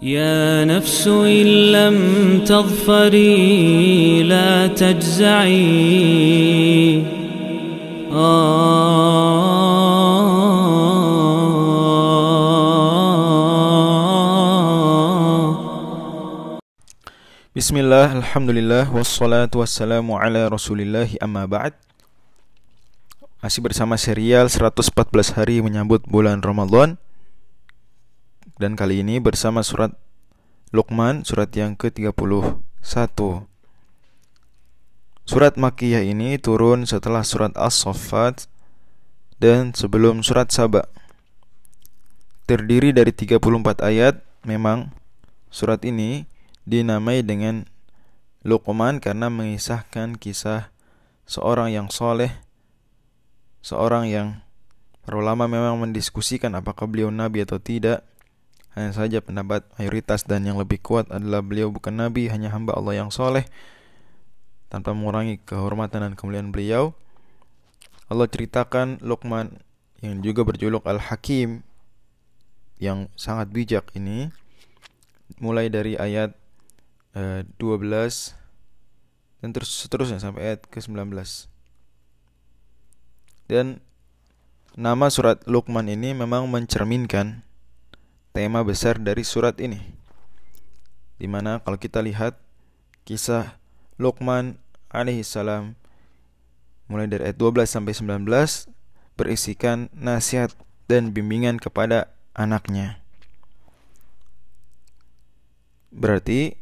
يا نفس إن لم تظفري لا تجزعي. بسم الله الحمد لله والصلاة والسلام على رسول الله أما بعد Masih bersama serial 114 hari menyambut bulan Ramadan. Dan kali ini bersama surat Luqman, surat yang ke-31 Surat Makkiyah ini turun setelah surat As-Saffat Dan sebelum surat Saba Terdiri dari 34 ayat Memang surat ini dinamai dengan Luqman karena mengisahkan kisah seorang yang soleh, seorang yang para ulama memang mendiskusikan apakah beliau nabi atau tidak. Hanya saja pendapat mayoritas dan yang lebih kuat adalah beliau bukan nabi, hanya hamba Allah yang soleh, tanpa mengurangi kehormatan dan kemuliaan beliau. Allah ceritakan Luqman yang juga berjuluk Al-Hakim yang sangat bijak ini mulai dari ayat 12 eh, dan terus seterusnya sampai ayat ke-19. Dan nama surat Luqman ini memang mencerminkan tema besar dari surat ini. Di mana kalau kita lihat kisah Luqman alaihissalam mulai dari ayat 12 sampai 19 berisikan nasihat dan bimbingan kepada anaknya. Berarti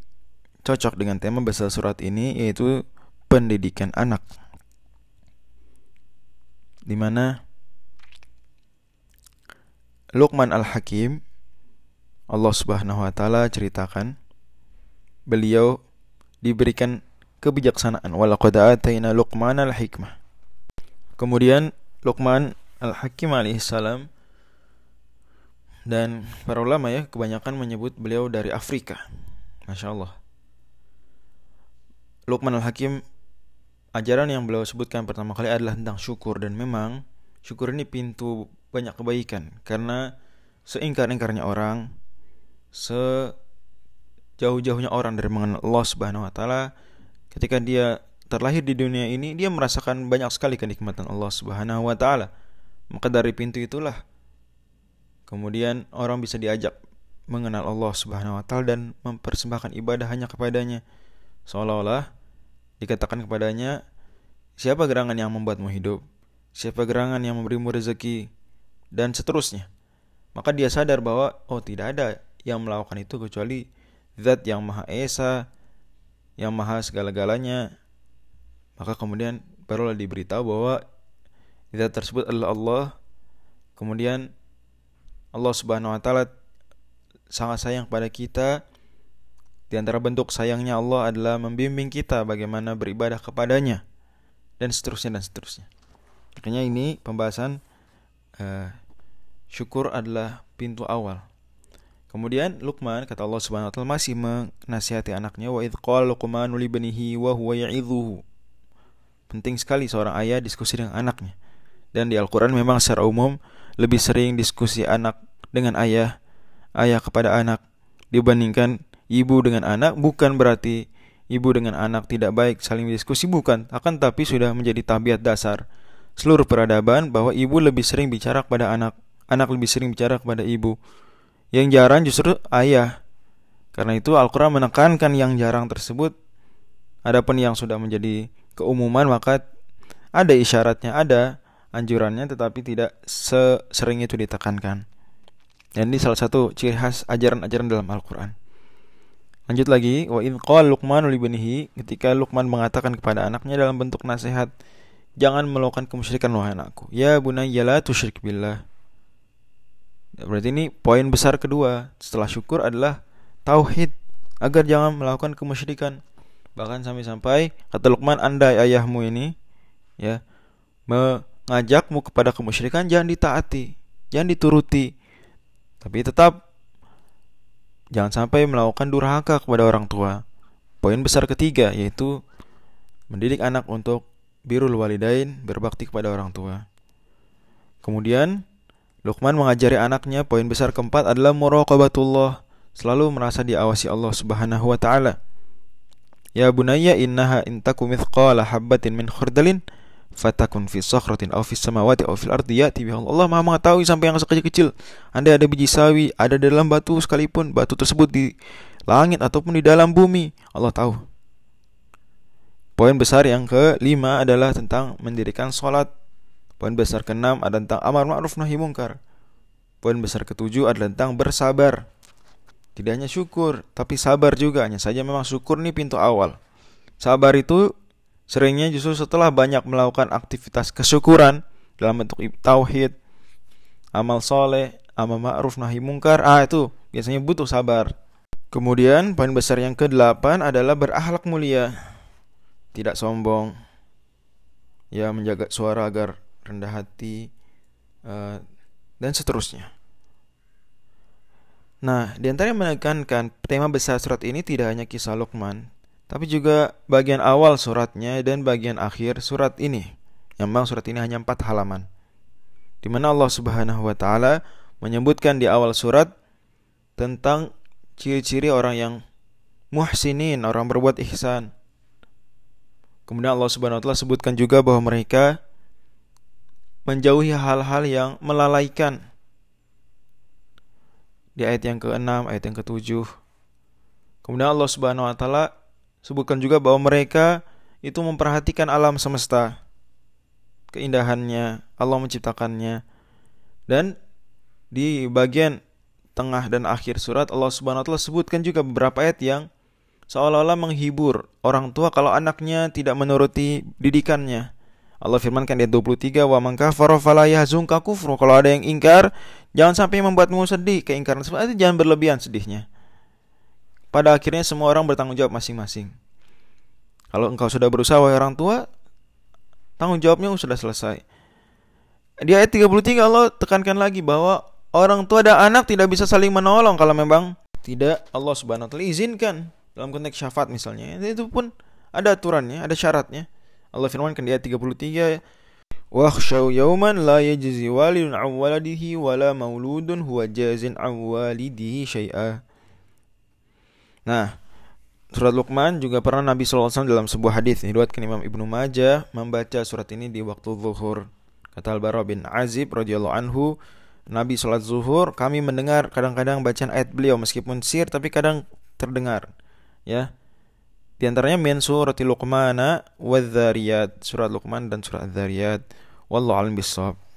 cocok dengan tema besar surat ini yaitu pendidikan anak. Di mana Luqman Al-Hakim Allah Subhanahu wa taala ceritakan beliau diberikan kebijaksanaan walaqad ataina Luqman al-hikmah. Kemudian Luqman Al-Hakim alaihissalam dan para ulama ya kebanyakan menyebut beliau dari Afrika. Masya Allah. Luqman Al-Hakim ajaran yang beliau sebutkan pertama kali adalah tentang syukur dan memang syukur ini pintu banyak kebaikan karena seingkar-ingkarnya orang sejauh-jauhnya orang dari mengenal Allah Subhanahu wa taala ketika dia terlahir di dunia ini dia merasakan banyak sekali kenikmatan Allah Subhanahu wa taala maka dari pintu itulah kemudian orang bisa diajak mengenal Allah Subhanahu wa taala dan mempersembahkan ibadah hanya kepadanya seolah-olah dikatakan kepadanya, siapa gerangan yang membuatmu hidup? Siapa gerangan yang memberimu rezeki? Dan seterusnya. Maka dia sadar bahwa, oh tidak ada yang melakukan itu kecuali zat yang maha esa, yang maha segala-galanya. Maka kemudian barulah diberitahu bahwa zat tersebut adalah Allah. Kemudian Allah Subhanahu wa taala sangat sayang pada kita di antara bentuk sayangnya Allah adalah membimbing kita bagaimana beribadah kepadanya dan seterusnya dan seterusnya. Makanya ini pembahasan uh, syukur adalah pintu awal. Kemudian Luqman kata Allah Subhanahu wa taala masih menasihati anaknya wa idz wa huwa. Penting sekali seorang ayah diskusi dengan anaknya. Dan di Al-Qur'an memang secara umum lebih sering diskusi anak dengan ayah, ayah kepada anak dibandingkan ibu dengan anak bukan berarti ibu dengan anak tidak baik saling diskusi bukan, akan tapi sudah menjadi tabiat dasar seluruh peradaban bahwa ibu lebih sering bicara kepada anak, anak lebih sering bicara kepada ibu. Yang jarang justru ayah. Karena itu Al-Qur'an menekankan yang jarang tersebut. Adapun yang sudah menjadi keumuman maka ada isyaratnya, ada anjurannya tetapi tidak sesering itu ditekankan. Dan ini salah satu ciri khas ajaran-ajaran dalam Al-Qur'an. Lanjut lagi, wa in qala Luqman ketika Luqman mengatakan kepada anaknya dalam bentuk nasihat, jangan melakukan kemusyrikan wahai anakku. Ya bunayya la tusyrik billah. Berarti ini poin besar kedua setelah syukur adalah tauhid agar jangan melakukan kemusyrikan. Bahkan sampai-sampai kata Luqman andai ayahmu ini ya mengajakmu kepada kemusyrikan jangan ditaati, jangan dituruti. Tapi tetap Jangan sampai melakukan durhaka kepada orang tua. Poin besar ketiga yaitu mendidik anak untuk birul walidain, berbakti kepada orang tua. Kemudian Luqman mengajari anaknya poin besar keempat adalah muraqabatullah, selalu merasa diawasi Allah Subhanahu wa taala. Ya bunayya innaha intaku mithqala habbatin min khurdalin fatakun fi sakhratin aw fis samawati aw fil ardi yati biha Allah Maha mengetahui sampai yang sekecil-kecil. Anda ada biji sawi, ada dalam batu sekalipun, batu tersebut di langit ataupun di dalam bumi, Allah tahu. Poin besar yang kelima adalah tentang mendirikan sholat. Poin besar keenam adalah tentang amar ma'ruf nahi mungkar. Poin besar ketujuh adalah tentang bersabar. Tidak hanya syukur, tapi sabar juga. Hanya saja memang syukur ini pintu awal. Sabar itu seringnya justru setelah banyak melakukan aktivitas kesyukuran dalam bentuk tauhid, amal soleh, amal ma'ruf nahi mungkar. Ah itu biasanya butuh sabar. Kemudian poin besar yang ke-8 adalah berakhlak mulia. Tidak sombong. Ya menjaga suara agar rendah hati uh, dan seterusnya. Nah, di antara yang menekankan tema besar surat ini tidak hanya kisah Luqman, tapi juga bagian awal suratnya dan bagian akhir surat ini. Yang memang surat ini hanya empat halaman. Di mana Allah Subhanahu wa taala menyebutkan di awal surat tentang ciri-ciri orang yang muhsinin, orang berbuat ihsan. Kemudian Allah Subhanahu wa taala sebutkan juga bahwa mereka menjauhi hal-hal yang melalaikan di ayat yang ke-6, ayat yang ke-7. Kemudian Allah Subhanahu wa taala sebutkan juga bahwa mereka itu memperhatikan alam semesta, keindahannya, Allah menciptakannya. Dan di bagian tengah dan akhir surat Allah Subhanahu wa taala sebutkan juga beberapa ayat yang seolah-olah menghibur orang tua kalau anaknya tidak menuruti didikannya. Allah firmankan di ayat 23 wa man kafara fala yahzunka kufru. Kalau ada yang ingkar, Jangan sampai membuatmu sedih. Keingkaran seperti itu jangan berlebihan sedihnya. Pada akhirnya semua orang bertanggung jawab masing-masing. Kalau engkau sudah berusaha wahai orang tua, tanggung jawabnya sudah selesai. Di ayat 33 Allah tekankan lagi bahwa orang tua dan anak tidak bisa saling menolong kalau memang tidak Allah Subhanahu wa taala izinkan dalam konteks syafaat misalnya. Itu pun ada aturannya, ada syaratnya. Allah firmankan di ayat 33 Wakhshaw yawman la yajzi walidun an waladihi wala mauludun huwa jazin an walidihi syai'a. Nah, surat Luqman juga pernah Nabi SAW dalam sebuah hadis diriwayatkan Imam Ibnu Majah membaca surat ini di waktu zuhur. Kata Al-Bara bin Azib radhiyallahu anhu, Nabi salat zuhur, kami mendengar kadang-kadang bacaan ayat beliau meskipun sir tapi kadang terdengar. Ya. Di antaranya min surati Luqmana wa Surat Luqman dan surat Dzariyat. Wallahu a'lam bissawab.